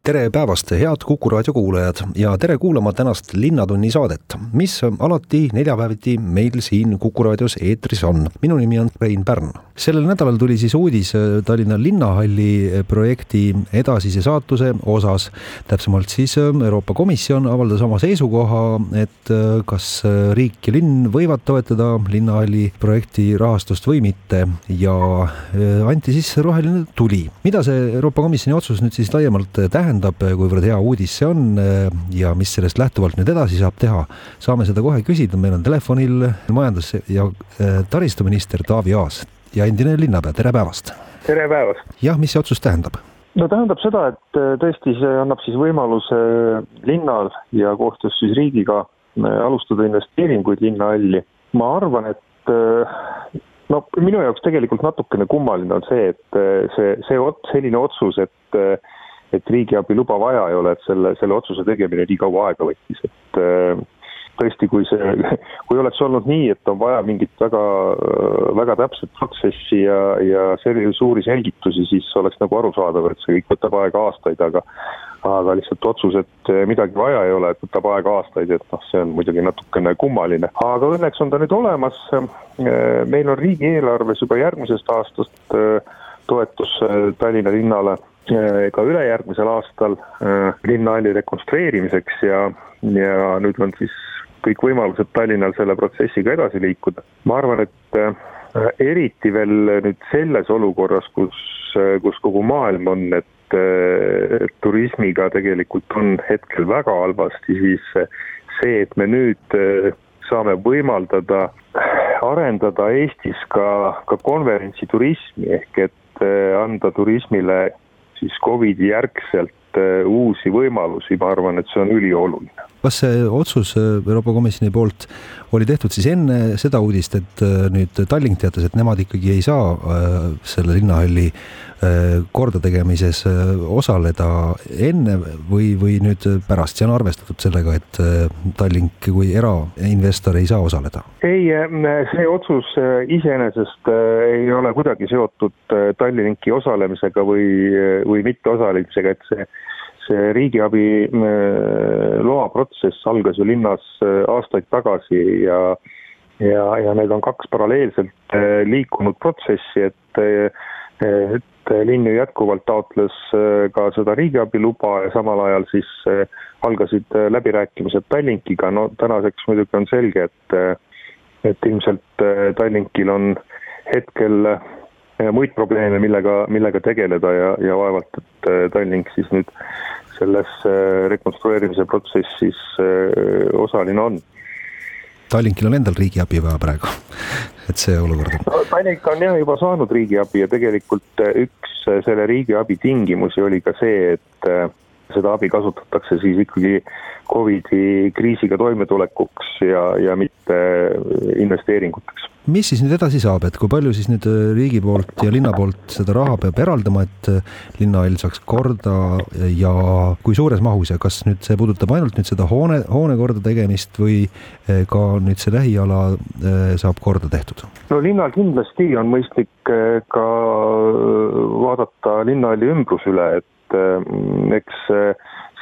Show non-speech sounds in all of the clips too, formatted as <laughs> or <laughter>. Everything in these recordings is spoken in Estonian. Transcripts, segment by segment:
Tere päevast, head Kuku raadio kuulajad ja tere kuulama tänast Linnatunni saadet, mis alati neljapäeviti meil siin Kuku raadios eetris on. minu nimi on Rein Pärn. sellel nädalal tuli siis uudis äh, Tallinna linnahalli äh, projekti edasise saatuse osas. täpsemalt siis äh, Euroopa Komisjon avaldas oma seisukoha, et kas riik ja linn võivad toetada linnahalli projekti rahastust või mitte ja anti siis roheline tuli. mida see Euroopa Komisjoni otsus nüüd siis laiemalt tähendab? Tähendab, kuivõrd hea uudis see on eh, ja mis sellest lähtuvalt nüüd edasi saab teha, saame seda kohe küsida, meil on telefonil majandus- ja eh, taristuminister Taavi Aas ja endine linnapea, tere päevast! tere päevast! jah, mis see otsus tähendab? no tähendab seda, et eh, tõesti, see annab siis võimaluse linnal ja koostöös siis riigiga alustada investeeringuid linnahalli. ma arvan, et no minu jaoks tegelikult natukene kummaline on see, et see, see selline otsus, et et riigiabi luba vaja ei ole, et selle, selle otsuse tegemine nii kaua aega võttis, et äh, tõesti, kui see, <laughs> kui oleks olnud nii, et on vaja mingit väga, väga täpset protsessi ja, ja selliseid suuri selgitusi, siis oleks nagu arusaadav, et see kõik võtab aega aastaid, aga aga lihtsalt otsus, et midagi vaja ei ole, et võtab aega aastaid, et noh, see on muidugi natukene kummaline. aga õnneks on ta nüüd olemas, meil on riigieelarves juba järgmisest aastast äh, toetus äh, Tallinna linnale Äh, ka ülejärgmisel aastal äh, linnahalli rekonstrueerimiseks ja, ja nüüd on siis kõik võimalused Tallinnal selle protsessiga edasi liikuda. ma arvan, et äh, eriti veel nüüd selles olukorras, kus, kus kogu maailm on, et turismiga tegelikult on hetkel väga halvasti, siis see, et me nüüd saame võimaldada arendada Eestis ka, ka konverentsiturismi ehk et anda turismile siis Covidi järgselt äh, uusi võimalusi, ma arvan, et see on ülioluline. Kas see otsus äh, Euroopa Komisjoni poolt oli tehtud siis enne seda uudist, et äh, nüüd Tallink teatas, et nemad ikkagi ei saa selle linnahalli kordategemises osaleda enne või, või nüüd pärast, see on arvestatud sellega, et Tallink kui erainvestor ei saa osaleda? ei, see otsus iseenesest ei ole kuidagi seotud Tallinki osalemisega või, või mitteosalemisega, et see see riigiabi loaprotsess algas ju linnas aastaid tagasi ja ja, ja need on kaks paralleelselt liikunud protsessi, et et linn ju jätkuvalt taotles ka seda riigiabi luba ja samal ajal siis algasid läbirääkimised Tallinkiga, no tänaseks muidugi on selge, et et ilmselt Tallinkil on hetkel muid probleeme, millega, millega tegeleda ja, ja vaevalt, et Tallink siis nüüd selles äh, rekonstrueerimise protsessis äh, osaline on. Tallinkil on endal riigiabi vaja praegu, et see olukord on no,. Tallink on jah juba saanud riigiabi ja tegelikult äh, üks selle riigiabi tingimusi oli ka see, et seda abi kasutatakse siis ikkagi Covidi kriisiga toimetulekuks ja, ja mitte investeeringuteks. mis siis nüüd edasi saab, et kui palju siis nüüd äh, riigi poolt ja linna poolt seda raha peab eraldama, et äh, linnahall saaks korda ja kui suures mahus ja kas nüüd see puudutab ainult nüüd seda hoone, hoone korda tegemist või äh, ka nüüd see lähiala saab korda tehtud? no linnal kindlasti on mõistlik ka vaadata linnahalli ümbrus üle, et et eks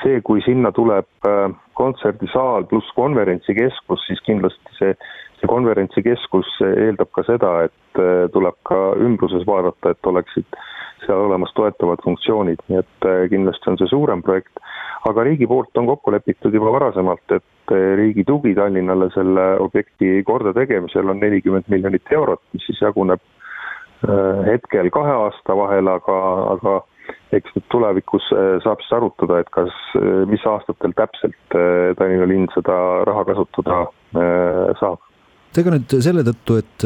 see, kui sinna tuleb äh, kontserdisaal pluss konverentsikeskus, siis kindlasti see, see konverentsikeskus eeldab ka seda, et äh, tuleb ka ümbruses vaadata, et oleksid seal olemas toetavad funktsioonid, nii et äh, kindlasti on see suurem projekt. aga riigi poolt on kokku lepitud juba varasemalt, et riigi tugi Tallinnale selle objekti kordategemisel on nelikümmend miljonit eurot, mis siis jaguneb hetkel kahe aasta vahel, aga, aga eks nüüd tulevikus äh, saab siis arutada, et kas, äh, mis aastatel täpselt äh, Tallinna linn seda raha kasutada saab ega nüüd selle tõttu, et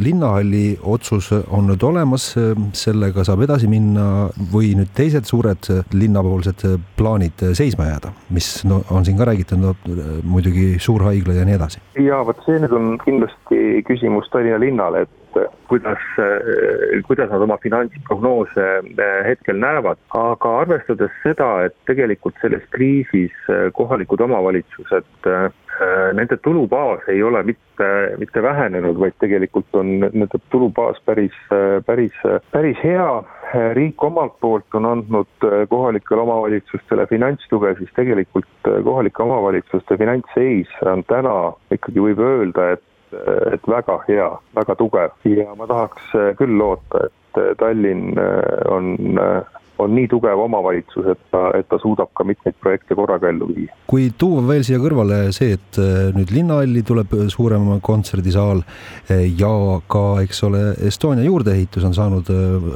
linnahalli otsus on nüüd olemas, sellega saab edasi minna või nüüd teised suured linnapoolsed plaanid seisma jääda, mis no on siin ka räägitud, no muidugi suurhaigla ja nii edasi. ja vot see nüüd on kindlasti küsimus Tallinna linnale, et kuidas, kuidas nad oma finantsprognoose hetkel näevad. aga arvestades seda, et tegelikult selles kriisis kohalikud omavalitsused nende tulubaas ei ole mitte, mitte vähenenud, vaid tegelikult on nende tulubaas päris, päris, päris hea riik omalt poolt on andnud kohalikele omavalitsustele finantstuge, siis tegelikult kohalike omavalitsuste finantsseis on täna ikkagi võib öelda, et äh, et väga hea, väga tugev. ja ma tahaks küll loota, et Tallinn on on nii tugev omavalitsus, et ta, et ta suudab ka mitmeid projekte korraga ellu viia. kui tuua veel siia kõrvale see, et äh, nüüd linnahalli tuleb suurem kontserdisaal äh, ja ka, eks ole, Estonia juurdeehitus on saanud äh,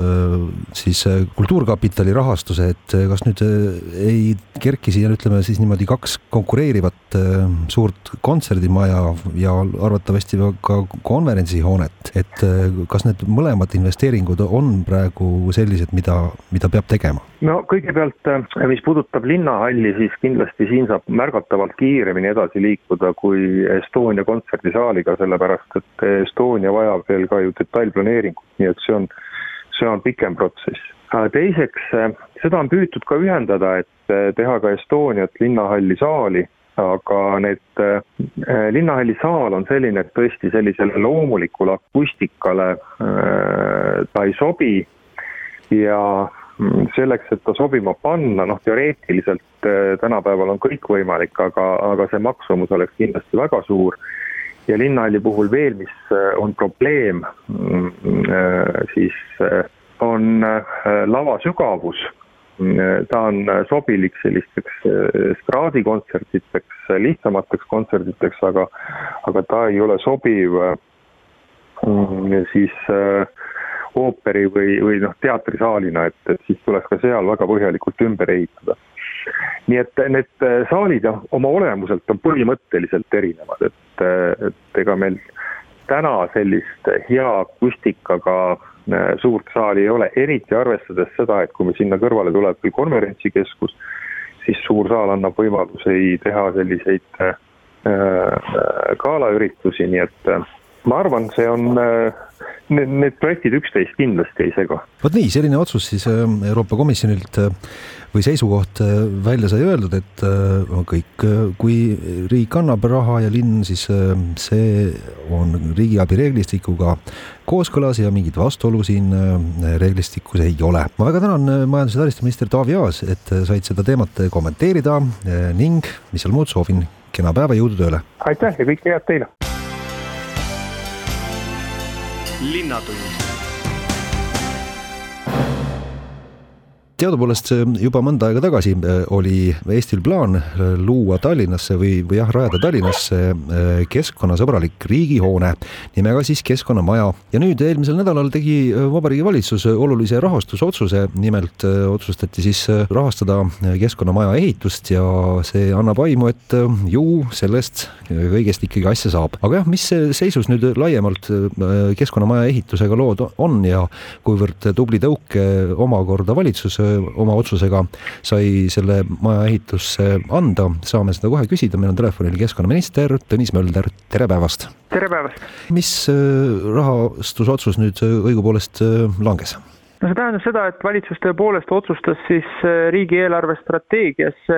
siis Kultuurkapitali rahastuse, et kas nüüd ei kerki siia, ütleme siis niimoodi kaks konkureerivat suurt kontserdimaja ja arvatavasti ka konverentsihoonet, et kas need mõlemad investeeringud on praegu sellised, mida, mida peab tegema? Tegema? no kõigepealt, äh, mis puudutab linnahalli, siis kindlasti siin saab märgatavalt kiiremini edasi liikuda kui Estonia kontserdisaaliga, sellepärast et Estonia vajab veel ka ju detailplaneeringut, nii et see on, see on pikem protsess. teiseks, äh, seda on püütud ka ühendada, et äh, teha ka Estoniat linnahalli saali, aga need äh, linnahalli saal on selline, et tõesti sellisele loomulikule akustikale äh, ta ei sobi ja selleks, et ta sobima panna, noh teoreetiliselt äh, tänapäeval on kõik võimalik, aga, aga see maksumus oleks kindlasti väga suur. ja linnahalli puhul veel, mis äh, on probleem, mm, äh, siis on lava sügavus. ta on sobilik sellisteks estraadikontsertideks, lihtsamateks kontsertideks, aga, aga ta ei ole sobiv mm, siis äh, ooperi või, või noh, teatrisaalina, et, et siis tuleks ka seal väga põhjalikult ümber ehitada. nii et need saalid noh, oma olemuselt on põhimõtteliselt erinevad, et, et ega meil täna sellist hea akustikaga äh, suurt saali ei ole, eriti arvestades seda, et kui me sinna kõrvale tuleb veel konverentsikeskus, siis suur saal annab võimalusi teha selliseid äh, äh galaüritusi, nii et äh, ma arvan, see on, äh, need, need projektid üksteist kindlasti ei sega. vot nii, selline otsus siis äh, Euroopa Komisjonilt äh, või seisukoht välja sai öeldud, et kõik, kui riik annab raha ja linn, siis see on riigiabi reeglistikuga kooskõlas ja mingit vastuolu siin reeglistikus ei ole. ma väga tänan majandus- ja taristuminister Taavi Aas, et said seda teemat kommenteerida ning mis seal muud, soovin kena päeva, jõudu tööle! aitäh ja kõike head teile! Linnatund teadupoolest juba mõnda aega tagasi äh, oli Eestil plaan äh, luua Tallinnasse või, või jah, rajada Tallinnasse keskkonnasõbralik riigihoone nimega siis Keskkonnamaja. ja nüüd eelmisel nädalal tegi Vabariigi Valitsus olulise rahastusotsuse, nimelt otsustati siis rahastada Keskkonnamaja ehitust ja see annab aimu, et ju sellest kõigest ikkagi asja saab. aga jah, mis seisus nüüd laiemalt Keskkonnamaja ehitusega lood on ja kuivõrd tubli tõuke omakorda valitsus oma otsusega sai selle maja ehitusse anda, saame seda kohe küsida, meil on telefonil keskkonnaminister Tõnis Mölder, tere päevast! tere päevast! mis äh, rahastusotsus nüüd äh, õigupoolest äh, langes? no see tähendab seda, et valitsus tõepoolest otsustas siis riigi eelarvestrateegias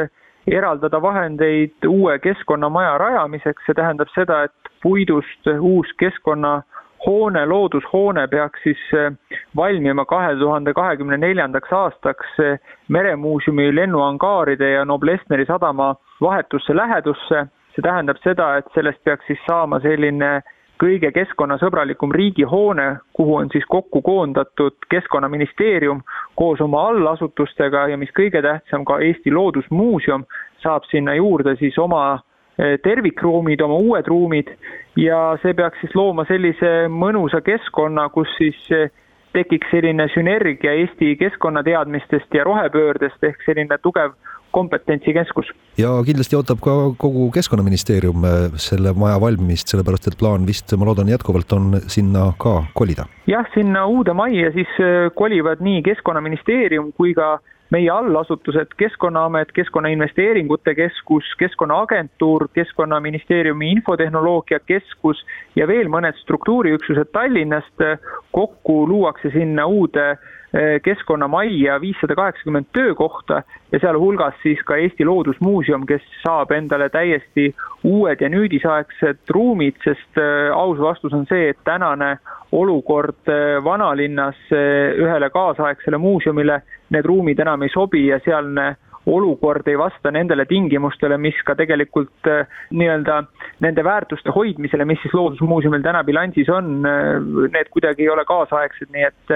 eraldada vahendeid uue keskkonnamaja rajamiseks, see tähendab seda, et puidust uus keskkonna hoone, loodushoone peaks siis eh, valmima kahe tuhande kahekümne neljandaks aastaks eh, Meremuuseumi lennuangaaride ja Noblessneri sadama vahetusse lähedusse. see tähendab seda, et sellest peaks siis saama selline kõige keskkonnasõbralikum riigihoone, kuhu on siis kokku koondatud Keskkonnaministeerium koos oma allasutustega ja mis kõige tähtsam, ka Eesti Loodusmuuseum saab sinna juurde siis oma tervikruumid, oma uued ruumid ja see peaks siis looma sellise mõnusa keskkonna, kus siis eh, tekiks selline sünergia Eesti keskkonnateadmistest ja rohepöördest ehk selline tugev kompetentsikeskus. ja kindlasti ootab ka kogu Keskkonnaministeerium eh, selle maja valmimist, sellepärast et plaan vist, ma loodan, jätkuvalt on sinna ka kolida. jah, sinna uude majja siis kolivad nii Keskkonnaministeerium kui ka meie allasutused, Keskkonnaamet, Keskkonnainvesteeringute Keskus, Keskkonnaagentuur, Keskkonnaministeeriumi Infotehnoloogia Keskus ja veel mõned struktuuriüksused Tallinnast, kokku luuakse sinna uude keskkonnamajja viissada kaheksakümmend töökohta ja sealhulgas siis ka Eesti Loodusmuuseum, kes saab endale täiesti uued ja nüüdisaegsed ruumid, sest eh, aus vastus on see, et tänane olukord eh, vanalinnas ühele kaasaegsele muuseumile need ruumid enam ei sobi ja sealne olukord ei vasta nendele tingimustele, mis ka tegelikult nii-öelda nende väärtuste hoidmisele, mis siis Loodusmuuseumil täna bilansis on, need kuidagi ei ole kaasaegsed, nii et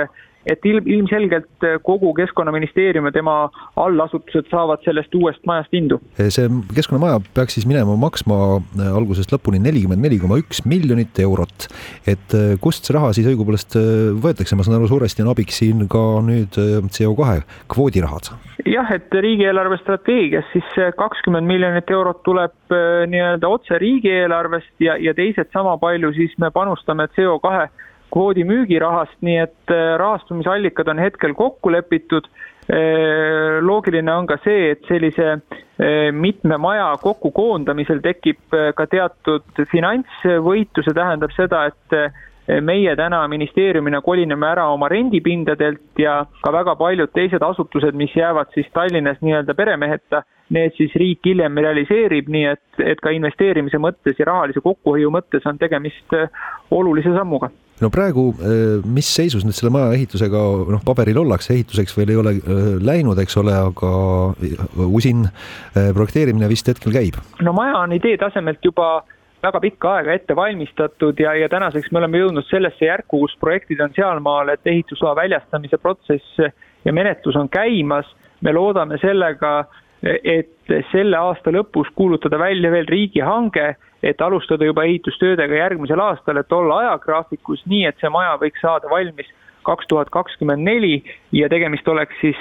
et ilm, ilmselgelt eh, kogu Keskkonnaministeerium ja tema allasutused saavad sellest uuest majast indu. Eh, see Keskkonnamaja peaks siis minema maksma eh, algusest lõpuni nelikümmend neli koma üks miljonit eurot. et kust see raha siis õigupoolest võetakse, ma saan aru, suuresti on abiks siin ka nüüd CO kahe kvoodirahad? jah, et riigieelarve strateegias siis kakskümmend miljonit eurot tuleb nii-öelda otse riigieelarvest ja, ja teised sama palju siis me panustame CO kahe kvoodi müügirahast, nii et äh, rahastumisallikad on hetkel kokku lepitud. Äh, loogiline on ka see, et sellise äh, mitme maja kokkukoondamisel tekib ka teatud finantsvõitu, see tähendab seda, et meie täna ministeeriumina kolineme ära oma rendipindadelt ja ka väga paljud teised asutused, mis jäävad siis Tallinnas nii-öelda peremeheta, need siis riik hiljem realiseerib, nii et, et ka investeerimise mõttes ja rahalise kokkuhoiu mõttes on tegemist olulise sammuga no praegu, äh, mis seisus nüüd selle maja ehitusega, noh, paberil ollakse, ehituseks veel ei ole äh, läinud, eks ole, aga äh, usin projekteerimine vist hetkel käib? no maja on idee tasemelt juba väga pikka aega ette valmistatud ja, ja tänaseks me oleme jõudnud sellesse järku, kus projektid on sealmaal, et ehitusloa väljastamise protsess ja menetlus on käimas. me loodame sellega, et selle aasta lõpus kuulutada välja veel riigihange et alustada juba ehitustöödega järgmisel aastal, et olla ajagraafikus nii, et see maja võiks saada valmis kaks tuhat kakskümmend neli ja tegemist oleks siis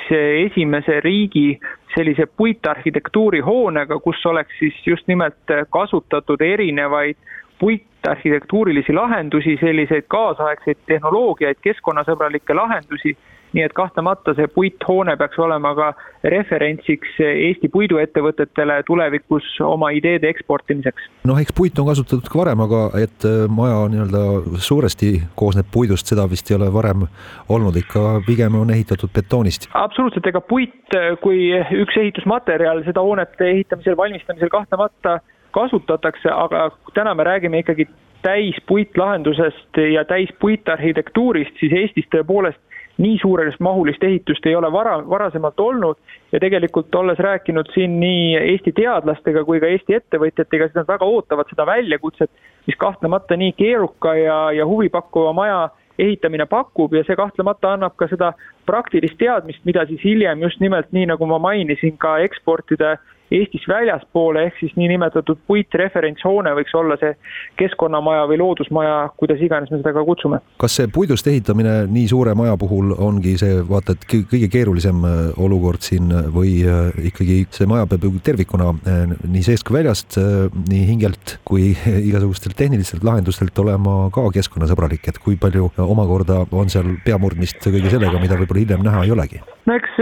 esimese riigi sellise puitarhitektuuri hoonega, kus oleks siis just nimelt kasutatud erinevaid puitarhitektuurilisi lahendusi, selliseid kaasaegseid tehnoloogiaid, keskkonnasõbralikke lahendusi nii et kahtlemata see puithoone peaks olema ka referentsiks Eesti puiduettevõtetele tulevikus oma ideede eksportimiseks. noh, eks puitu on kasutatud ka varem, aga et äh, maja nii-öelda suuresti koosneb puidust, seda vist ei ole varem olnud, ikka pigem on ehitatud betoonist. absoluutselt, ega puit kui üks ehitusmaterjal seda hoonete ehitamisel, valmistamisel kahtlemata kasutatakse, aga täna me räägime ikkagi täispuitlahendusest ja täispuitarhitektuurist, siis Eestis tõepoolest nii suurest mahulist ehitust ei ole vara, varasemalt olnud ja tegelikult olles rääkinud siin nii Eesti teadlastega kui ka Eesti ettevõtjatega, siis nad väga ootavad seda väljakutset, mis kahtlemata nii keeruka ja, ja huvipakkuva maja ehitamine pakub ja see kahtlemata annab ka seda praktilist teadmist, mida siis hiljem just nimelt nii, nagu ma mainisin, ka eksportida Eestis väljaspoole, ehk siis niinimetatud puitreferentshoone võiks olla see keskkonnamaja või loodusmaja, kuidas iganes me seda ka kutsume. kas see puidust ehitamine nii suure maja puhul ongi see vaata, et kõige keerulisem äh, olukord siin või äh, ikkagi see maja peab ju tervikuna äh, nii seest kui väljast, nii hingelt kui <laughs> igasugustelt tehnilistelt lahendustelt olema ka keskkonnasõbralik, et kui palju omakorda on seal peamurdmist kõige sellega, mida võib-olla hiljem näha ei olegi? no eks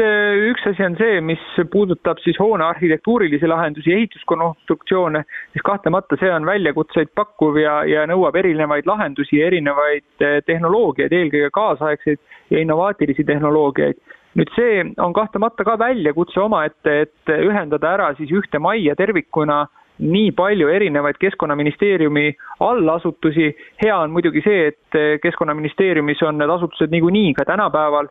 üks asi on see, mis puudutab siis hoone arhitektuurilisi lahendusi, ehituskonstruktsioone, siis kahtlemata see on väljakutseid pakkuv ja, ja nõuab erinevaid lahendusi ja erinevaid eh, tehnoloogiaid, eelkõige kaasaegseid ja innovaatilisi tehnoloogiaid. nüüd see on kahtlemata ka väljakutse omaette, et ühendada ära siis ühte majja tervikuna nii palju erinevaid Keskkonnaministeeriumi allasutusi, hea on muidugi see, et Keskkonnaministeeriumis on need asutused niikuinii ka tänapäeval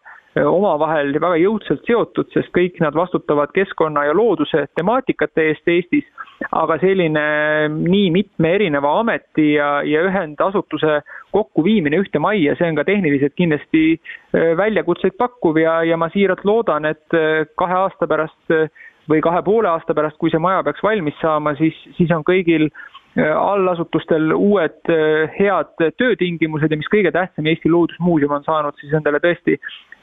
omavahel väga jõudsalt seotud, sest kõik nad vastutavad keskkonna ja looduse temaatikate eest Eestis, aga selline nii mitme erineva ameti ja, ja ühendasutuse kokkuviimine ühte majja, see on ka tehniliselt kindlasti väljakutseid pakkuv ja, ja ma siiralt loodan, et kahe aasta pärast või kahe poole aasta pärast, kui see maja peaks valmis saama, siis, siis on kõigil allasutustel uued head töötingimused ja mis kõige tähtsam, Eesti Loodusmuuseum on saanud siis endale tõesti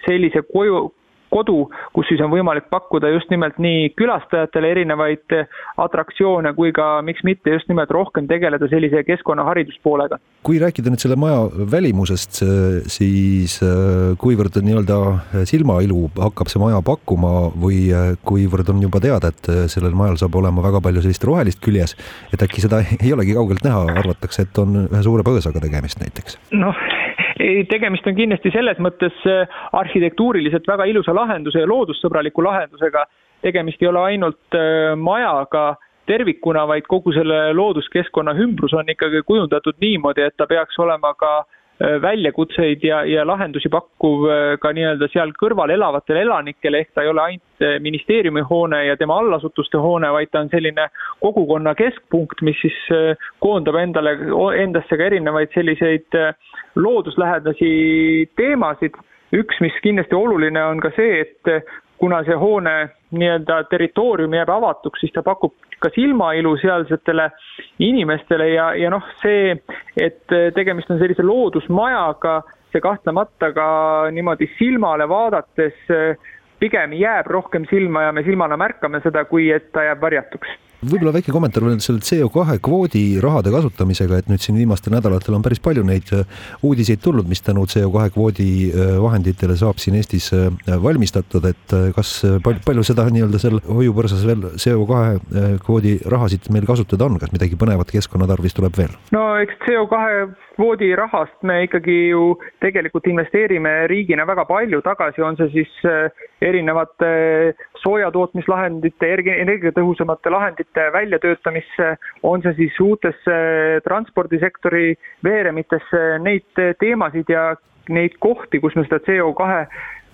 sellise koju, kodu, kus siis on võimalik pakkuda just nimelt nii külastajatele erinevaid atraktsioone kui ka miks mitte just nimelt rohkem tegeleda sellise keskkonnahariduspoolega. kui rääkida nüüd selle maja välimusest, siis kuivõrd nii-öelda silmailu hakkab see maja pakkuma või kuivõrd on juba teada, et sellel majal saab olema väga palju sellist rohelist küljes, et äkki seda ei olegi kaugelt näha, arvatakse, et on ühe suure põõsaga tegemist näiteks? noh, tegemist on kindlasti selles mõttes äh, arhitektuuriliselt väga ilusa lahenduse ja loodussõbraliku lahendusega. tegemist ei ole ainult äh, majaga tervikuna, vaid kogu selle looduskeskkonna ümbrus on ikkagi kujundatud niimoodi, et ta peaks olema ka äh, väljakutseid ja, ja lahendusi pakkuv ka nii-öelda seal kõrval elavatele elanikele, ehk ta ei ole ainult ministeeriumi hoone ja tema allasutuste hoone, vaid ta on selline kogukonna keskpunkt, mis siis koondab endale, endasse ka erinevaid selliseid looduslähedasi teemasid. üks, mis kindlasti oluline, on ka see, et kuna see hoone nii-öelda territoorium jääb avatuks, siis ta pakub ka silmailu sealsetele inimestele ja, ja noh, see, et tegemist on sellise loodusmajaga, see kahtlemata ka niimoodi silmale vaadates pigem jääb rohkem silma ja me silmana märkame seda, kui et ta jääb varjatuks võib-olla väike kommentaar veel selle CO2 kvoodi rahade kasutamisega, et nüüd siin viimastel nädalatel on päris palju neid äh, uudiseid tulnud, mis tänu CO2 kvoodi äh, vahenditele saab siin Eestis äh, valmistatud, et kas palju, palju seda nii-öelda seal hoiupõrsas veel CO2 kvoodi rahasid meil kasutada on, kas midagi põnevat keskkonna tarvis tuleb veel? no eks CO2 kvoodi rahast me ikkagi ju tegelikult investeerime riigina väga palju tagasi, on see siis erinevate soojatootmislahendite, energiatõhusamate lahendite väljatöötamisse, on see siis uutesse transpordisektori veeremitesse, neid teemasid ja neid kohti, kus me seda CO2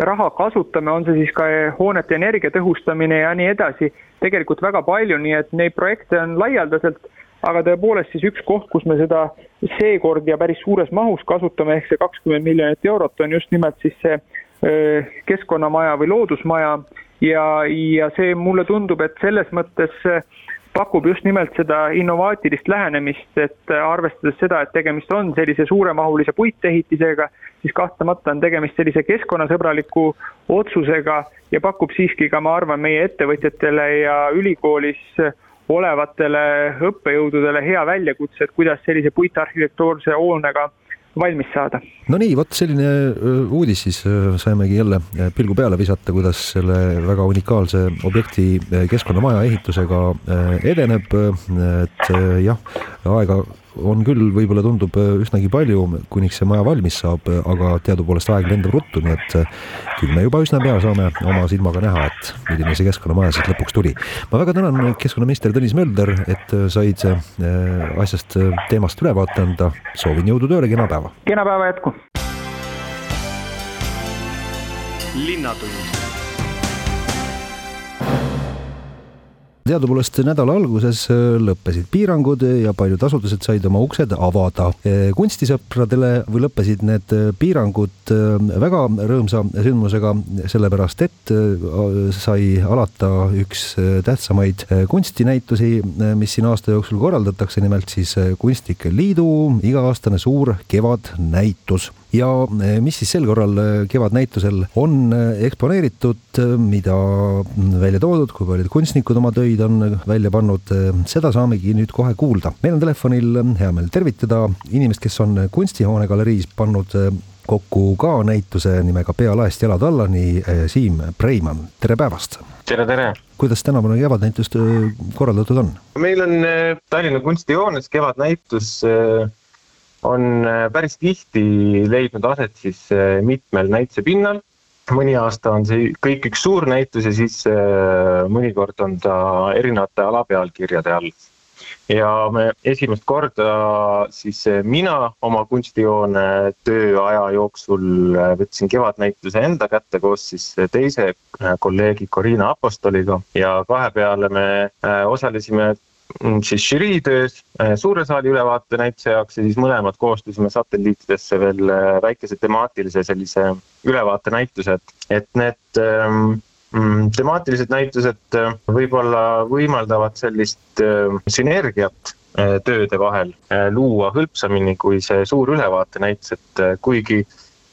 raha kasutame, on see siis ka hoonete energia tõhustamine ja nii edasi, tegelikult väga palju, nii et neid projekte on laialdaselt, aga tõepoolest siis üks koht, kus me seda seekord ja päris suures mahus kasutame, ehk see kakskümmend miljonit eurot on just nimelt siis see keskkonnamaja või loodusmaja ja, ja see mulle tundub, et selles mõttes pakub just nimelt seda innovaatilist lähenemist, et arvestades seda, et tegemist on sellise suuremahulise puitehitisega, siis kahtlemata on tegemist sellise keskkonnasõbraliku otsusega ja pakub siiski ka, ma arvan, meie ettevõtjatele ja ülikoolis olevatele õppejõududele hea väljakutse, et kuidas sellise puitarhitektuurse hoonega valmis saada. no nii, vot selline uudis siis saimegi jälle pilgu peale visata, kuidas selle väga unikaalse objekti keskkonnamaja ehitusega edeneb, et jah, aega on küll, võib-olla tundub äh, üsnagi palju, kuniks see maja valmis saab, aga teadupoolest aeg lendab ruttu, nii et äh, küll me juba üsna pea saame oma silmaga näha, et milline see keskkonnamaja siis lõpuks tuli. ma väga tänan keskkonnaminister Tõnis Mölder, et äh, said asjast, teemast ülevaate anda. soovin jõudu tööle, kena päeva! kena päeva jätku! linnatund teadupoolest nädala alguses äh, lõppesid piirangud ja paljud asutused said oma uksed avada. Äh, kunstisõpradele või lõppesid need äh, piirangud väga rõõmsa sündmusega, sellepärast et sai alata üks tähtsamaid kunstinäitusi, mis siin aasta jooksul korraldatakse, nimelt siis Kunstnike Liidu iga-aastane suur kevadnäitus ja mis siis sel korral kevadnäitusel on eksponeeritud, mida välja toodud, kui paljud kunstnikud oma töid on välja pannud, seda saamegi nüüd kohe kuulda. meil on telefonil hea meel tervitada inimest, kes on kunstihoone galeriis pannud kokku ka näituse nimega Pealaest jalad alla, nii Siim Preimann, tere päevast! tere, tere! kuidas tänavune kevadnäitust korraldatud on? meil on Tallinna kunstihoones kevadnäitus on päris tihti leidnud aset siis mitmel näitusepinnal mõni aasta on see kõik üks suur näitus ja siis äh, mõnikord on ta erinevate alapealkirjade all. ja me esimest korda siis äh, mina oma kunstijoone tööaja jooksul äh, võtsin kevadnäituse enda kätte koos siis teise kolleegi Corina Apostoliga ja kahe peale me osalesime siis žüriitöös äh, suure saali ülevaate näituse jaoks ja siis mõlemad koostasime satelliitidesse veel äh, väikese temaatilise sellise ülevaatenäitused, et need ähm, mm, temaatilised näitused äh, võib-olla võimaldavad sellist sünergiat tööde vahel luua hõlpsamini kui see suur ülevaatenäitus, et kuigi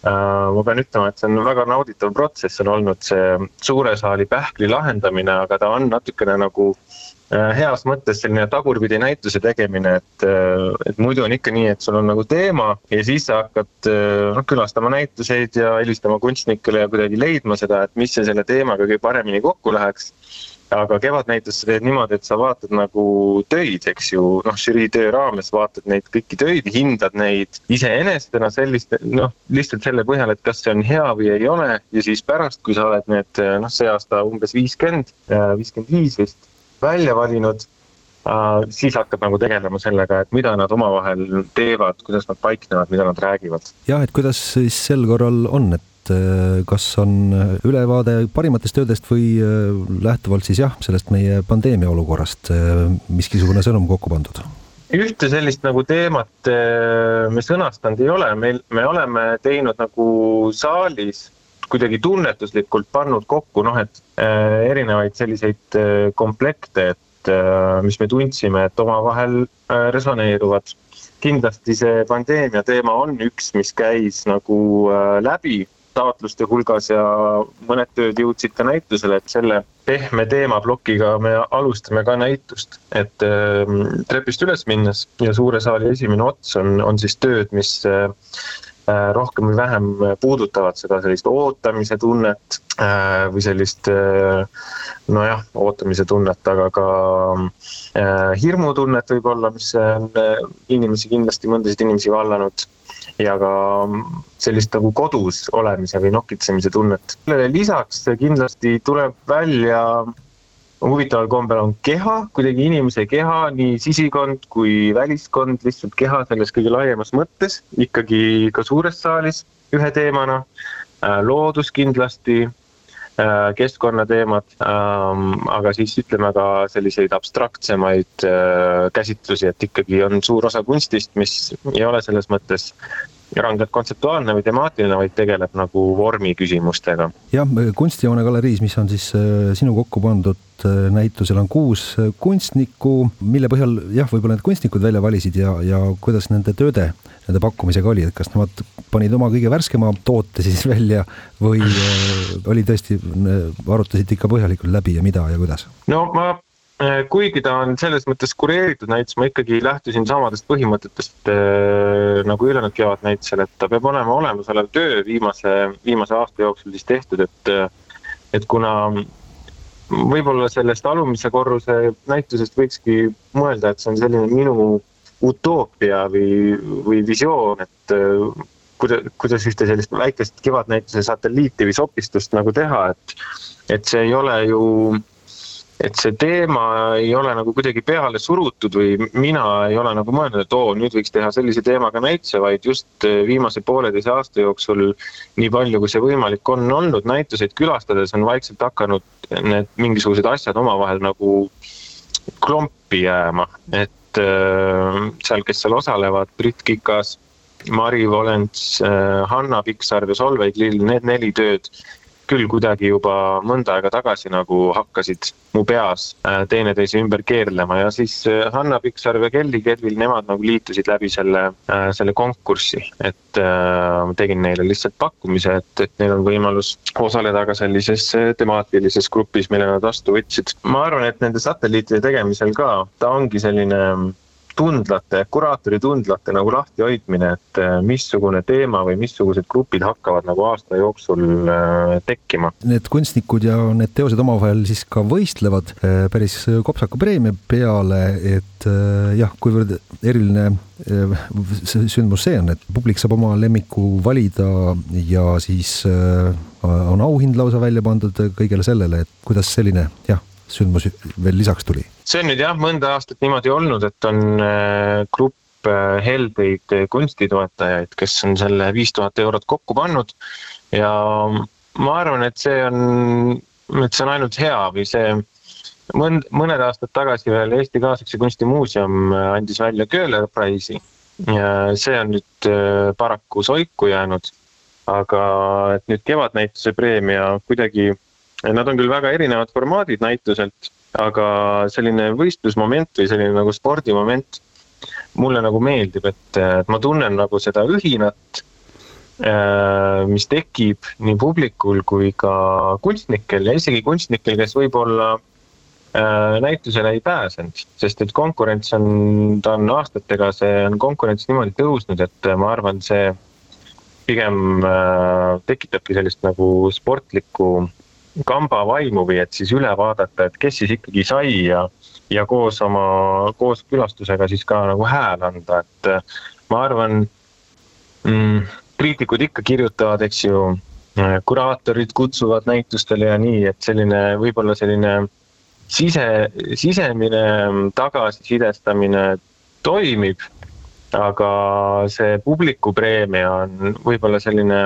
ma pean ütlema, et see on väga nauditav protsess on olnud see suure saali pähkli lahendamine, aga ta on natukene nagu Äh, heas mõttes selline tagurpidi näituse tegemine, et, äh, et muidu on ikka nii, et sul on nagu teema ja siis sa hakkad äh, noh külastama näituseid ja helistama kunstnikele ja kuidagi leidma seda, et mis selle teemaga kõige paremini kokku läheks. Aga kevadnäitust sa teed niimoodi, et sa vaatad nagu töid, eks ju, noh, žürii töö raames vaatad neid kõiki töid, hindad neid iseenesestena sellist, noh, lihtsalt selle põhjal, et kas see on hea või ei ole. Ja siis pärast, kui sa oled need, noh, see aasta umbes viiskümmend, viiskümmend viis vist välja valinud Uh, siis hakkad nagu tegelema sellega, et mida nad omavahel teevad, kuidas nad paiknevad, mida nad räägivad. jah, et kuidas siis sel korral on, et äh, kas on ülevaade parimatest töödest või äh, lähtuvalt siis jah, sellest meie pandeemia olukorrast miskisugune sõnum kokku pandud? ühte sellist nagu teemat me sõnastanud ei ole, meil, me oleme teinud nagu saalis kuidagi tunnetuslikult pannud kokku noh, et äh, erinevaid selliseid äh, komplekte, et äh, mis me tundsime, et omavahel äh, resoneeruvad. kindlasti see pandeemia teema on üks, mis käis nagu äh, läbi taotluste hulgas ja mõned tööd jõudsid ka näitusele, et selle pehme teemaplokiga me alustame ka näitust. et äh, trepist üles minnes ja suure saali esimene ots on, on siis tööd, mis äh, rohkem või vähem puudutavad seda sellist ootamise tunnet äh, või sellist äh, nojah, ootamise tunnet, aga ka hirmutunnet võib-olla, mis on inimesi kindlasti, mõndasid inimesi vallanud ja ka sellist nagu kodus olemise või nokitsemise tunnet. sellele lisaks kindlasti tuleb välja huvitaval kombel on keha, kuidagi inimese keha, nii sisikond kui väliskond, lihtsalt keha selles kõige laiemas mõttes, ikkagi ka suures saalis ühe teemana. Äh, loodus kindlasti, äh, keskkonnateemad, ähm, aga siis ütleme ka selliseid abstraktsemaid äh, käsitlusi, et ikkagi on suur osa kunstist, mis ei ole selles mõttes rangelt kontseptuaalne või temaatiline, vaid tegeleb nagu vormi küsimustega. jah, kunstijoone galeriis, mis on siis äh, sinu kokku pandud äh, näitusel on kuus äh, kunstnikku, mille põhjal jah, võib-olla need kunstnikud välja valisid ja, ja kuidas nende tööde, nende pakkumisega oli, et kas nemad panid oma kõige värskema toote siis välja või oli tõesti, arutasite ikka põhjalikult läbi ja mida ja kuidas? no ma kuigi ta on selles mõttes kureeritud näitus, ma ikkagi lähtusin samadest põhimõtetest äh, nagu ülejäänud kevadnäitusel, et ta peab olema olemasolev töö viimase, viimase aasta jooksul siis tehtud, et, et kuna võib-olla sellest alumise korruse näitusest võikski mõelda, et see on selline minu utoopia või, või visioon, et äh, kuidas, kuidas ühte sellist väikest kevadnäituse satelliiti või sopistust nagu teha, et, et see ei ole ju et see teema ei ole nagu kuidagi peale surutud või mina ei ole nagu mõelnud, et oo, nüüd võiks teha sellise teemaga näituse, vaid just eh, viimase pooleteise aasta jooksul nii palju, kui see võimalik on olnud, näituseid külastades on vaikselt hakanud need mingisugused asjad omavahel nagu klompi jääma, et äh, seal, kes seal osalevad, Brit Kikas, Mari Volens äh,, Hanna Piksaar ja Solveig Lill, need neli tööd küll kuidagi juba mõnda aega tagasi nagu hakkasid mu peas äh, teineteise ümber keerlema ja siis äh, Hanna Piksaar ja Kelly Kedvil, nemad nagu liitusid läbi selle, äh, selle konkursi. et ma tegin neile lihtsalt pakkumise, et, et neil on võimalus osaleda ka sellises temaatilises grupis, mille nad vastu võtsid. ma arvan, et nende satelliitide tegemisel ka, ta ongi selline tundlate, kuraatori tundlate nagu lahtihoidmine, et äh, missugune teema või missugused grupid hakkavad nagu aasta jooksul äh, tekkima. Need kunstnikud ja need teosed omavahel siis ka võistlevad äh, päris kopsaka preemia peale, et jah, kuivõrd eriline sündmus see on, et publik saab oma lemmiku valida ja siis on auhind lausa välja pandud kõigele sellele, et kuidas selline jah, sündmus veel lisaks tuli? See on nüüd jah, mõnda aastat niimoodi olnud, et on äh, grupp äh, heldeid kunstitoetajaid, kes on selle viis tuhat eurot kokku pannud. Ja ma arvan, et see on, et see on ainult hea või see mõnd-, mõned aastad tagasi veel Eesti Kaasaegse Kunstimuuseum äh, andis välja Köhler Prize'i. Ja see on nüüd paraku soiku jäänud. aga et nüüd kevadnäituse preemia kuidagi, nad on küll väga erinevad formaadid näituselt aga selline võistlusmoment või selline nagu spordimoment mulle nagu meeldib, et, ma tunnen nagu seda ühinat mis tekib nii publikul kui ka kunstnikel ja isegi kunstnikel, kes võib-olla näitusele ei pääsenud, sest et konkurents on, ta on aastatega, see on konkurents niimoodi tõusnud, et ma arvan, see pigem tekitabki sellist nagu sportlikku kamba vaimu või et siis üle vaadata, et kes siis ikkagi sai ja, ja koos oma, koos külastusega siis ka nagu hääl anda, et ma arvan mm,, kriitikud ikka kirjutavad, eks ju, kuraatorid kutsuvad näitustele ja nii, et selline, võib-olla selline sise, sisemine tagasisidestamine toimib, aga see publiku preemia on võib-olla selline,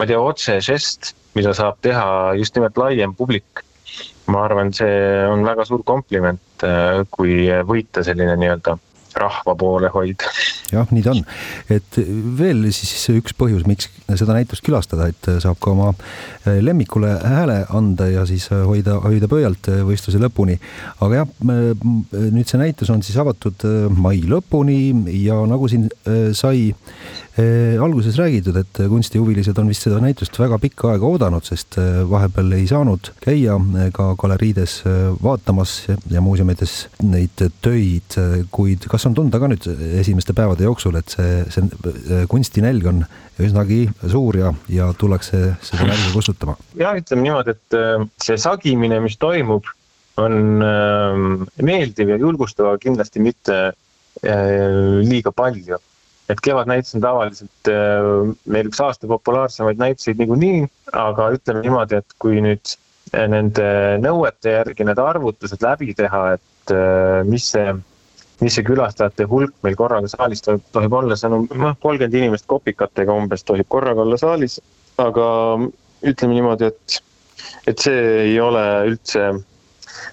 ma ei tea, otsežest, mida saab teha just nimelt laiem publik. ma arvan, see on väga suur kompliment, kui võita selline nii-öelda rahva poole hoida. jah, nii ta on, et veel siis üks põhjus, miks seda näitust külastada, et saab ka oma eh, lemmikule hääle anda ja siis hoida, hoida pöialt võistluse lõpuni. aga jah, nüüd see näitus on siis avatud eh, mai lõpuni ja nagu siin sai alguses räägitud, et kunstihuvilised on vist seda näitust väga pikka aega oodanud, sest vahepeal ei saanud käia ka galeriides vaatamas ja muuseumides neid töid, kuid kas on tunda ka nüüd esimeste päevade jooksul, et see, see kunstinälg on üsnagi suur ja, ja tullakse seda nälga kustutama? jah, ütleme niimoodi, et äh, see sagimine, mis toimub, on ähm, meeldiv ja julgustav, aga kindlasti mitte äh, liiga palju. Et Kevadnäitus on tavaliselt äh, meil üks aasta populaarsemaid näituseid niikuinii, aga ütleme niimoodi, et kui nüüd nende nõuete järgi need arvutused läbi teha, et mis see mis see külastajate hulk meil korraga saalis tohib, tohib olla, see on noh, kolmkümmend inimest kopikatega umbes tohib korraga olla saalis. aga ütleme niimoodi, et, et see ei ole üldse,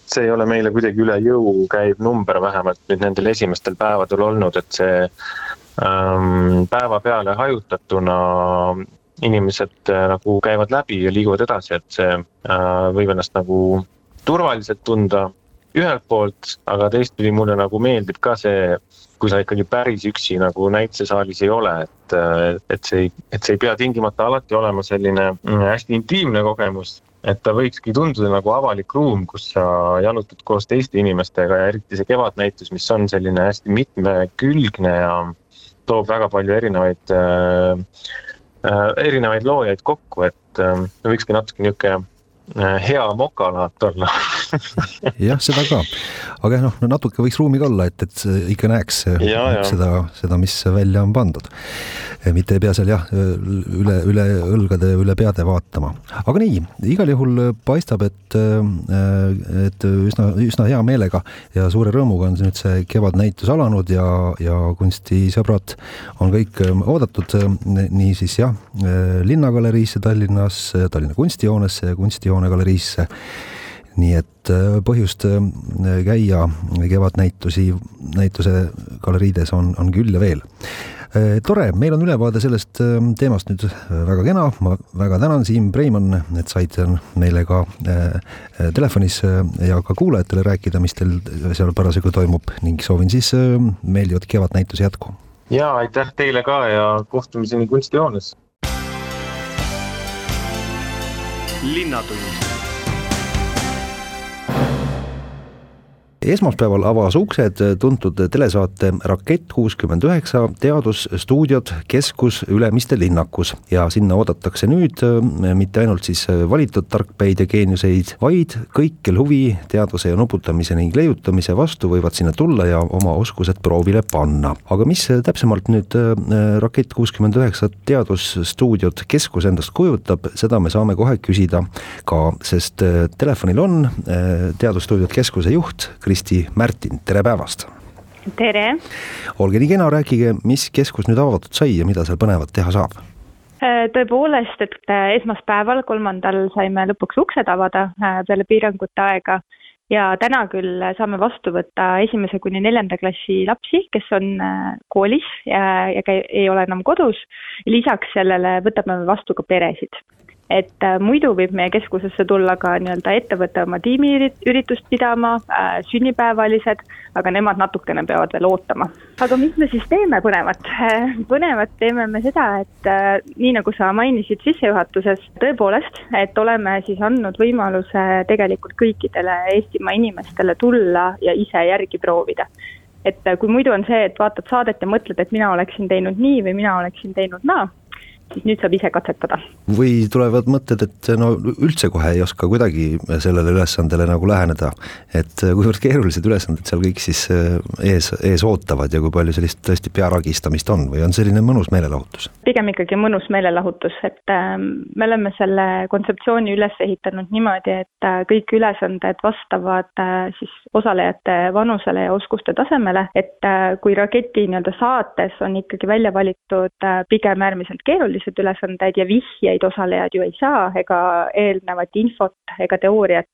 see ei ole meile kuidagi üle jõu käiv number, vähemalt nüüd nendel esimestel päevadel olnud, et see päeva peale hajutatuna inimesed äh, nagu käivad läbi ja liiguvad edasi, et see äh, võib ennast nagu turvaliselt tunda ühelt poolt, aga teistpidi mulle nagu meeldib ka see, kui sa ikkagi päris üksi nagu näitesaalis ei ole, et, et see et see ei pea tingimata alati olema selline mm, hästi intiimne kogemus. et ta võikski tunduda nagu avalik ruum, kus sa jalutad koos teiste inimestega ja eriti see kevadnäitus, mis on selline hästi mitmekülgne ja toob väga palju erinevaid äh, äh, erinevaid loojaid kokku, et äh, võikski natuke niisugune Äh, hea mokalaat olla <laughs> <laughs> jah, seda ka, aga noh, no natuke võiks ruumi ka olla, et, et ikka näeks ja, ja. seda, seda, mis välja on pandud. mitte ei pea seal jah, üle, üle õlgade, üle peade vaatama. aga nii, igal juhul paistab, et, et üsna, üsna hea meelega ja suure rõõmuga on nüüd see kevadnäitus alanud ja, ja kunstisõbrad on kõik oodatud niisiis jah, Linnagaleriisse Tallinnas, Tallinna kunstihoonesse ja kunstihoonesse Joone galeriisse. Nii et äh, põhjust äh, käia kevadnäitusi, näituse galeriides on, on küll ja veel. Äh, tore, meil on ülevaade sellest teemast nüüd väga kena, ma väga tänan, Siim Preimann, et said meile ka telefonis ja ka kuulajatele rääkida, mis teil seal parasjagu toimub. Ning soovin siis meeldivat kevadnäituse jätku. ja aitäh teile ka ja kohtumiseni kunstijoones. Linnatund esmaspäeval avas uksed tuntud telesaate Rakett kuuskümmend üheksa teadusstuudiod Keskus Ülemiste linnakus ja sinna oodatakse nüüd äh, mitte ainult siis valitud tarkpäid ja geeniuseid, vaid kõik, kel huvi teaduse ja nuputamise ning leiutamise vastu, võivad sinna tulla ja oma oskused proovile panna. aga mis täpsemalt nüüd äh, Rakett kuuskümmend üheksa teadusstuudiod Keskus endast kujutab, seda me saame kohe küsida ka, sest äh, telefonil on teadusstuudiod Keskuse juht Kris Kristi Märtin, tere päevast! tere! olge nii kena, rääkige, mis keskus nüüd avatud sai ja mida seal põnevat teha saab? Äh, tõepoolest, et äh, esmaspäeval, kolmandal saime lõpuks uksed avada äh, peale piirangute aega ja täna küll saame vastu võtta esimese kuni neljanda klassi lapsi, kes on koolis ja, ja käi-, ei ole enam kodus. lisaks sellele võtame vastu ka peresid et äh, muidu võib meie keskusesse tulla ka nii-öelda ettevõte oma tiimiüritust pidama äh,, sünnipäevalised, aga nemad natukene peavad veel ootama. aga mis me siis teeme põnevat? <laughs> põnevat teeme me seda, et äh, nii nagu sa mainisid sissejuhatuses, tõepoolest, et oleme siis andnud võimaluse tegelikult kõikidele Eestimaa inimestele tulla ja ise järgi proovida et äh, kui muidu on see, et vaatad saadet ja mõtled, et mina oleksin teinud nii või mina oleksin teinud naa, siis nüüd saab ise katsetada. või tulevad mõtted, et no üldse kohe ei oska kuidagi sellele ülesandele nagu läheneda, et kuivõrd keerulised ülesanded seal kõik siis eh, ees, ees ootavad ja kui palju sellist tõesti pearagistamist on või on selline mõnus meelelahutus? pigem ikkagi mõnus meelelahutus, et äh, me oleme selle kontseptsiooni üles ehitanud niimoodi, et äh, kõik ülesanded vastavad äh, siis osalejate vanusele ja oskuste tasemele, et äh, kui raketi nii-öelda saates on ikkagi välja valitud pigem äärmiselt keerulised, keerulised ülesanded ja vihjeid osalejad ju ei saa ega eelnevat infot ega teooriat,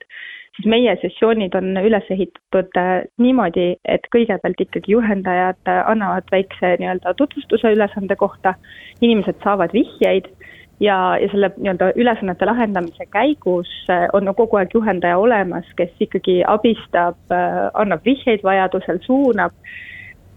siis meie sessioonid on üles ehitatud äh, niimoodi, et kõigepealt ikkagi juhendajad äh, annavad väikse nii-öelda tutvustuse ülesande kohta, inimesed saavad vihjeid ja, ja selle nii-öelda ülesannete lahendamise käigus äh, on kogu aeg juhendaja olemas, kes ikkagi abistab, annab vihjeid vajadusel, suunab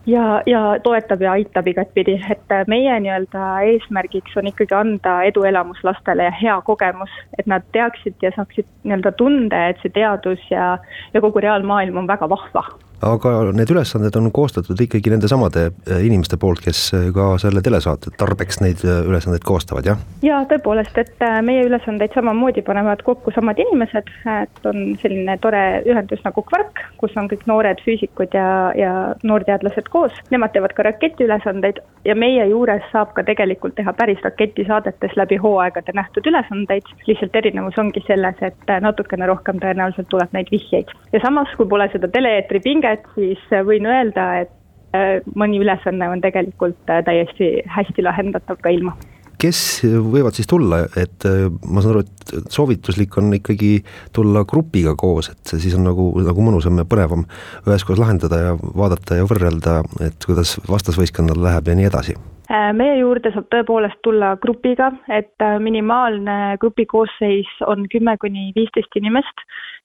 ja, ja toetab ja aitab igatpidi, et meie nii-öelda eesmärgiks on ikkagi anda eduelamus lastele ja hea kogemus, et nad teaksid ja saaksid nii-öelda tunde, et see teadus ja, ja kogu reaalmaailm on väga vahva aga need ülesanded on koostatud ikkagi nendesamade äh, inimeste poolt, kes äh, ka selle telesaate tarbeks neid äh, ülesandeid koostavad, jah? jaa, tõepoolest, et meie ülesandeid samamoodi panevad kokku samad inimesed, et on selline tore ühendus nagu Kvark, kus on kõik noored füüsikud ja, ja noorteadlased koos, nemad teevad ka raketiülesandeid ja meie juures saab ka tegelikult teha päris raketisaadetes läbi hooaegade nähtud ülesandeid, lihtsalt erinevus ongi selles, et natukene rohkem tõenäoliselt tuleb neid vihjeid. ja samas, kui pole seda tele-eetri pinget, pinget, siis äh, võin öelda, et äh, mõni ülesanne on tegelikult äh, täiesti hästi lahendatav ka ilma. Kes võivad siis tulla, et ma saan aru, et soovituslik on ikkagi tulla grupiga koos, et siis on nagu, nagu mõnusam ja põnevam üheskoos lahendada ja vaadata ja võrrelda, et kuidas vastasvõistkonnal läheb ja nii edasi meie juurde saab tõepoolest tulla grupiga, et minimaalne grupi koosseis on kümme kuni viisteist inimest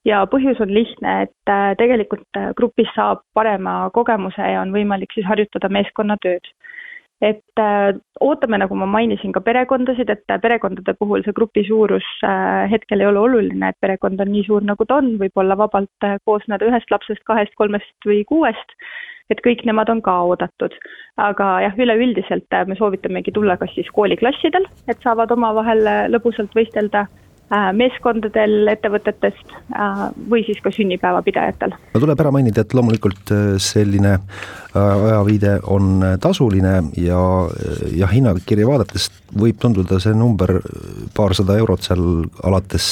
ja põhjus on lihtne, et äh, tegelikult äh, grupis saab parema kogemuse ja on võimalik siis harjutada meeskonnatööd. et äh, ootame, nagu ma mainisin, ka perekondasid, et perekondade puhul see grupi suurus hetkel ei ole oluline, et perekond on nii suur, nagu ta on, võib olla vabalt koosneda ühest lapsest, kahest, kolmest või kuuest, et kõik nemad on ka oodatud. aga jah, üleüldiselt me soovitamegi tulla kas siis kooliklassidel, et saavad omavahel lõbusalt võistelda Äh, meeskondadel ettevõtetest äh, või siis ka sünnipäevapidajatel. no tuleb ära mainida, et loomulikult äh, selline ajaviide on tasuline ja, ja hinnakirja vaadates võib tunduda see number paarsada eurot seal alates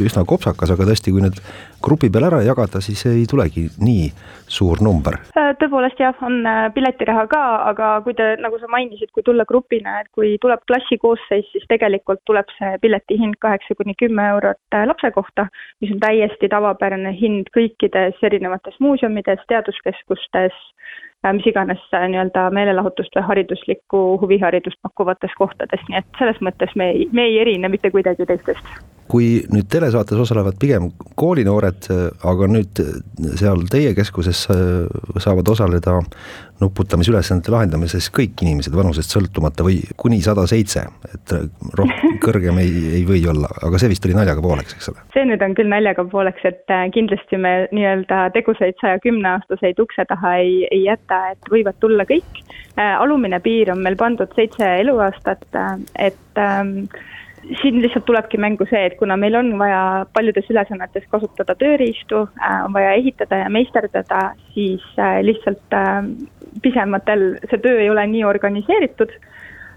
üsna kopsakas, aga tõesti, kui nüüd grupi peale ära jagada, siis ei tulegi nii suur number. tõepoolest jah, on piletiraha ka, aga kui te, nagu sa mainisid, kui tulla grupina, et kui tuleb klassi koosseis, siis tegelikult tuleb see pileti hind kaheksa kuni kümme eurot lapse kohta, mis on täiesti tavapärane hind kõikides erinevates muuseumides, teaduskeskustes, Äh, mis iganes äh, nii-öelda meelelahutust või hariduslikku huviharidust pakkuvates kohtades, nii et selles mõttes me ei, me ei erine mitte kuidagi teistest kui nüüd telesaates osalevad pigem koolinoored, aga nüüd seal teie keskuses saavad osaleda nuputamisülesannete lahendamises kõik inimesed vanusest sõltumata või kuni sada seitse, et rohkem, <laughs> kõrgem ei, ei või olla, aga see vist oli naljaga pooleks, eks ole? see nüüd on küll naljaga pooleks, et äh, kindlasti me nii-öelda tegusaid saja kümne aastaseid ukse taha ei, ei jäta, et võivad tulla kõik. Äh, alumine piir on meil pandud seitse eluaastat, äh, et ähm, siin lihtsalt tulebki mängu see, et kuna meil on vaja paljudes ülesannetes kasutada tööriistu, äh, on vaja ehitada ja meisterdada, siis äh, lihtsalt äh, pisematel see töö ei ole nii organiseeritud,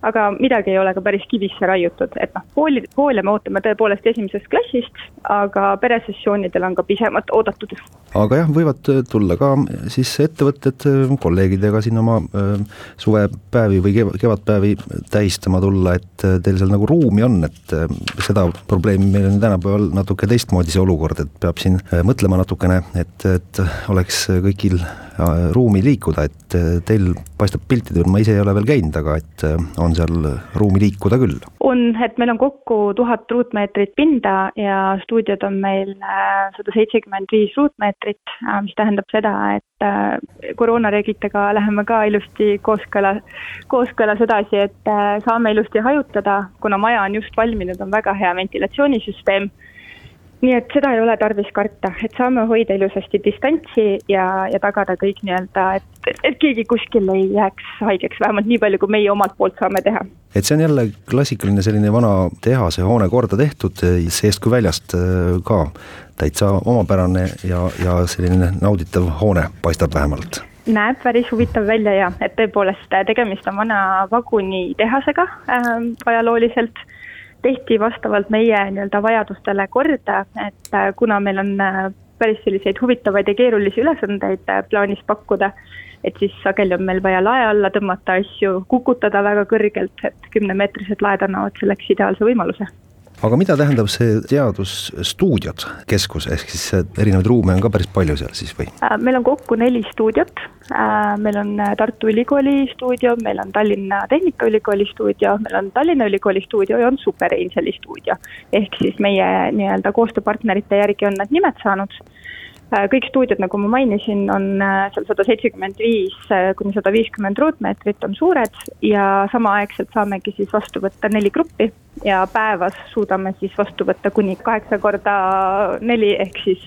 aga midagi ei ole ka päris kivisse raiutud, et noh, kooli, koole me ootame tõepoolest esimesest klassist, aga peresessioonidel on ka pisemad oodatud. Aga jah, võivad tulla ka siis ettevõtted kolleegidega siin oma suvepäevi või kevadpäevi tähistama tulla, et teil seal nagu ruumi on, et seda probleemi meil on tänapäeval natuke teistmoodi see olukord, et peab siin mõtlema natukene, et, et oleks kõigil ruumi liikuda, et teil paistab piltidel, ma ise ei ole veel käinud, aga et on seal ruumi liikuda küll? on, et meil on kokku tuhat ruutmeetrit pinda ja stuudiod on meil sada seitsekümmend viis ruutmeetrit, mis tähendab seda, et koroonareeglitega läheme ka ilusti kooskõla, kooskõlas edasi, et saame ilusti hajutada, kuna maja on just valminud, on väga hea ventilatsioonisüsteem nii et seda ei ole tarvis karta, et saame hoida ilusasti distantsi ja, ja tagada kõik nii-öelda, et, et keegi kuskil ei jääks haigeks, vähemalt nii palju, kui meie omalt poolt saame teha. et see on jälle klassikaline selline vana tehase hoone korda tehtud, seest kui väljast äh, ka täitsa omapärane ja, ja selline nauditav hoone paistab vähemalt. Näeb päris huvitav välja ja, et tõepoolest tegemist on vana vagunitehasega äh, ajalooliselt tehti vastavalt meie nii-öelda vajadustele korda, et äh, kuna meil on äh, päris selliseid huvitavaid ja keerulisi ülesandeid äh, plaanis pakkuda, et siis sageli on meil vaja lae alla tõmmata asju, kukutada väga kõrgelt, et kümnemeetrised laed annavad selleks ideaalse võimaluse aga mida tähendab see teadusstuudiod keskus, ehk siis erinevaid ruume on ka päris palju seal siis või? Äh, meil on kokku neli stuudiot, äh, meil on äh, Tartu Ülikooli stuudio, meil on Tallinna Tehnikaülikooli stuudio, meil on Tallinna Ülikooli stuudio ja on Super Angeli stuudio. ehk siis meie nii-öelda koostööpartnerite järgi on nad nimed saanud kõik stuudiod, nagu ma mainisin, on äh, seal sada seitsekümmend viis äh, kuni sada viiskümmend ruutmeetrit on suured ja samaaegselt saamegi siis vastu võtta neli gruppi ja päevas suudame siis vastu võtta kuni kaheksa korda neli ehk siis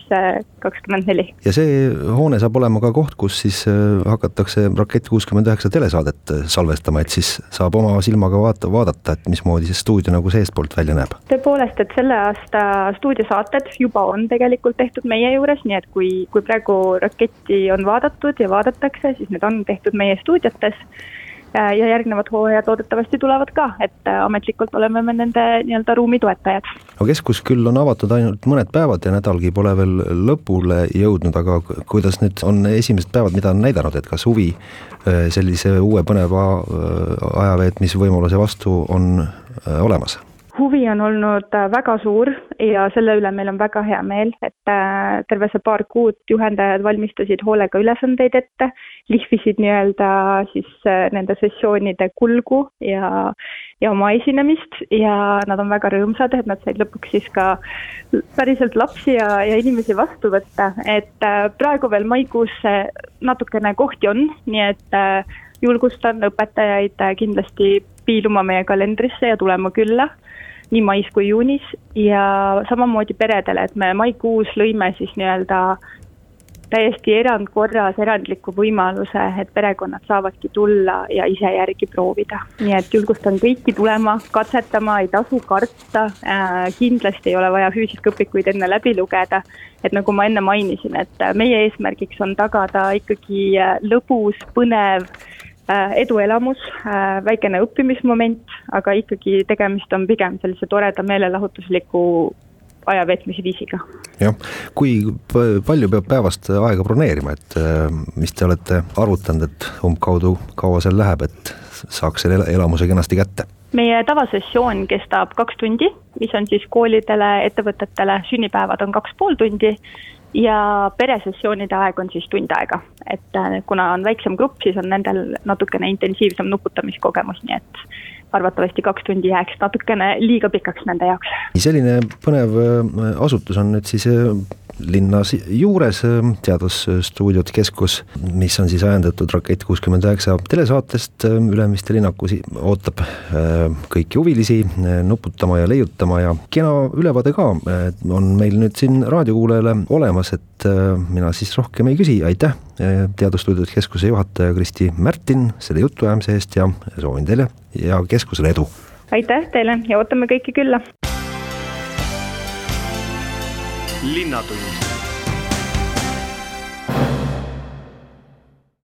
kakskümmend neli. ja see hoone saab olema ka koht, kus siis hakatakse Rakett kuuskümmend üheksa telesaadet salvestama, et siis saab oma silmaga vaata, vaadata, et mismoodi see stuudio nagu seestpoolt välja näeb? tõepoolest, et selle aasta stuudiosaated juba on tegelikult tehtud meie juures, nii et kui, kui praegu raketti on vaadatud ja vaadatakse, siis need on tehtud meie stuudiotes ja järgnevad hooajad loodetavasti tulevad ka, et ametlikult oleme me nende nii-öelda ruumi toetajad. no keskus küll on avatud ainult mõned päevad ja nädalgi pole veel lõpule jõudnud, aga kuidas nüüd on esimesed päevad, mida on näidanud, et kas huvi äh, sellise uue põneva äh, ajaveetmisvõimaluse vastu on äh, olemas? Huvi on olnud äh, väga suur ja selle üle meil on väga hea meel, et äh, terve see paar kuud juhendajad valmistasid hoolega ülesandeid ette, lihvisid nii-öelda siis äh, nende sessioonide kulgu ja, ja oma esinemist ja nad on väga rõõmsad, et nad said lõpuks siis ka päriselt lapsi ja, ja inimesi vastu võtta, et praegu veel maikuus natukene kohti on, nii et julgustan õpetajaid kindlasti piiluma meie kalendrisse ja tulema külla nii mais kui juunis ja samamoodi peredele, et me maikuus lõime siis nii-öelda täiesti erandkorras erandliku võimaluse, et perekonnad saavadki tulla ja ise järgi proovida. nii et julgustan kõiki tulema, katsetama, ei tasu karta äh,, kindlasti ei ole vaja füüsikaõpikuid enne läbi lugeda, et nagu ma enne mainisin, et meie eesmärgiks on tagada ikkagi äh, lõbus, põnev eduelamus, äh, väikene õppimismoment, aga ikkagi tegemist on pigem sellise toreda meelelahutusliku aja veetmise viisiga. jah, kui palju peab päevast aega broneerima, et äh, mis te olete arvutanud, et umbkaudu kaua seal läheb, et saaks selle elamuse kenasti kätte? meie tavasessioon kestab kaks tundi, mis on siis koolidele, ettevõtetele, sünnipäevad on kaks pool tundi ja peresessioonide aeg on siis tund aega, et äh, kuna on väiksem grupp, siis on nendel natukene intensiivsem nuputamiskogemus, nii et arvatavasti kaks tundi jääks natukene liiga pikaks nende jaoks. selline põnev äh, asutus on nüüd siis äh, linnas juures äh, Teadusstuudiod keskus, mis on siis ajendatud Rakett kuuskümmend üheksa telesaatest, äh, Ülemiste linnakus ootab äh, kõiki huvilisi nuputama ja leiutama ja kena ülevaade ka on meil nüüd siin raadiokuulajale olemas, et mina siis rohkem ei küsi, aitäh, Teadusstuudiod keskuse juhataja Kristi Märtin selle jutuajamise eest ja soovin teile ja keskusele edu! aitäh teile ja ootame kõiki külla! Linnatund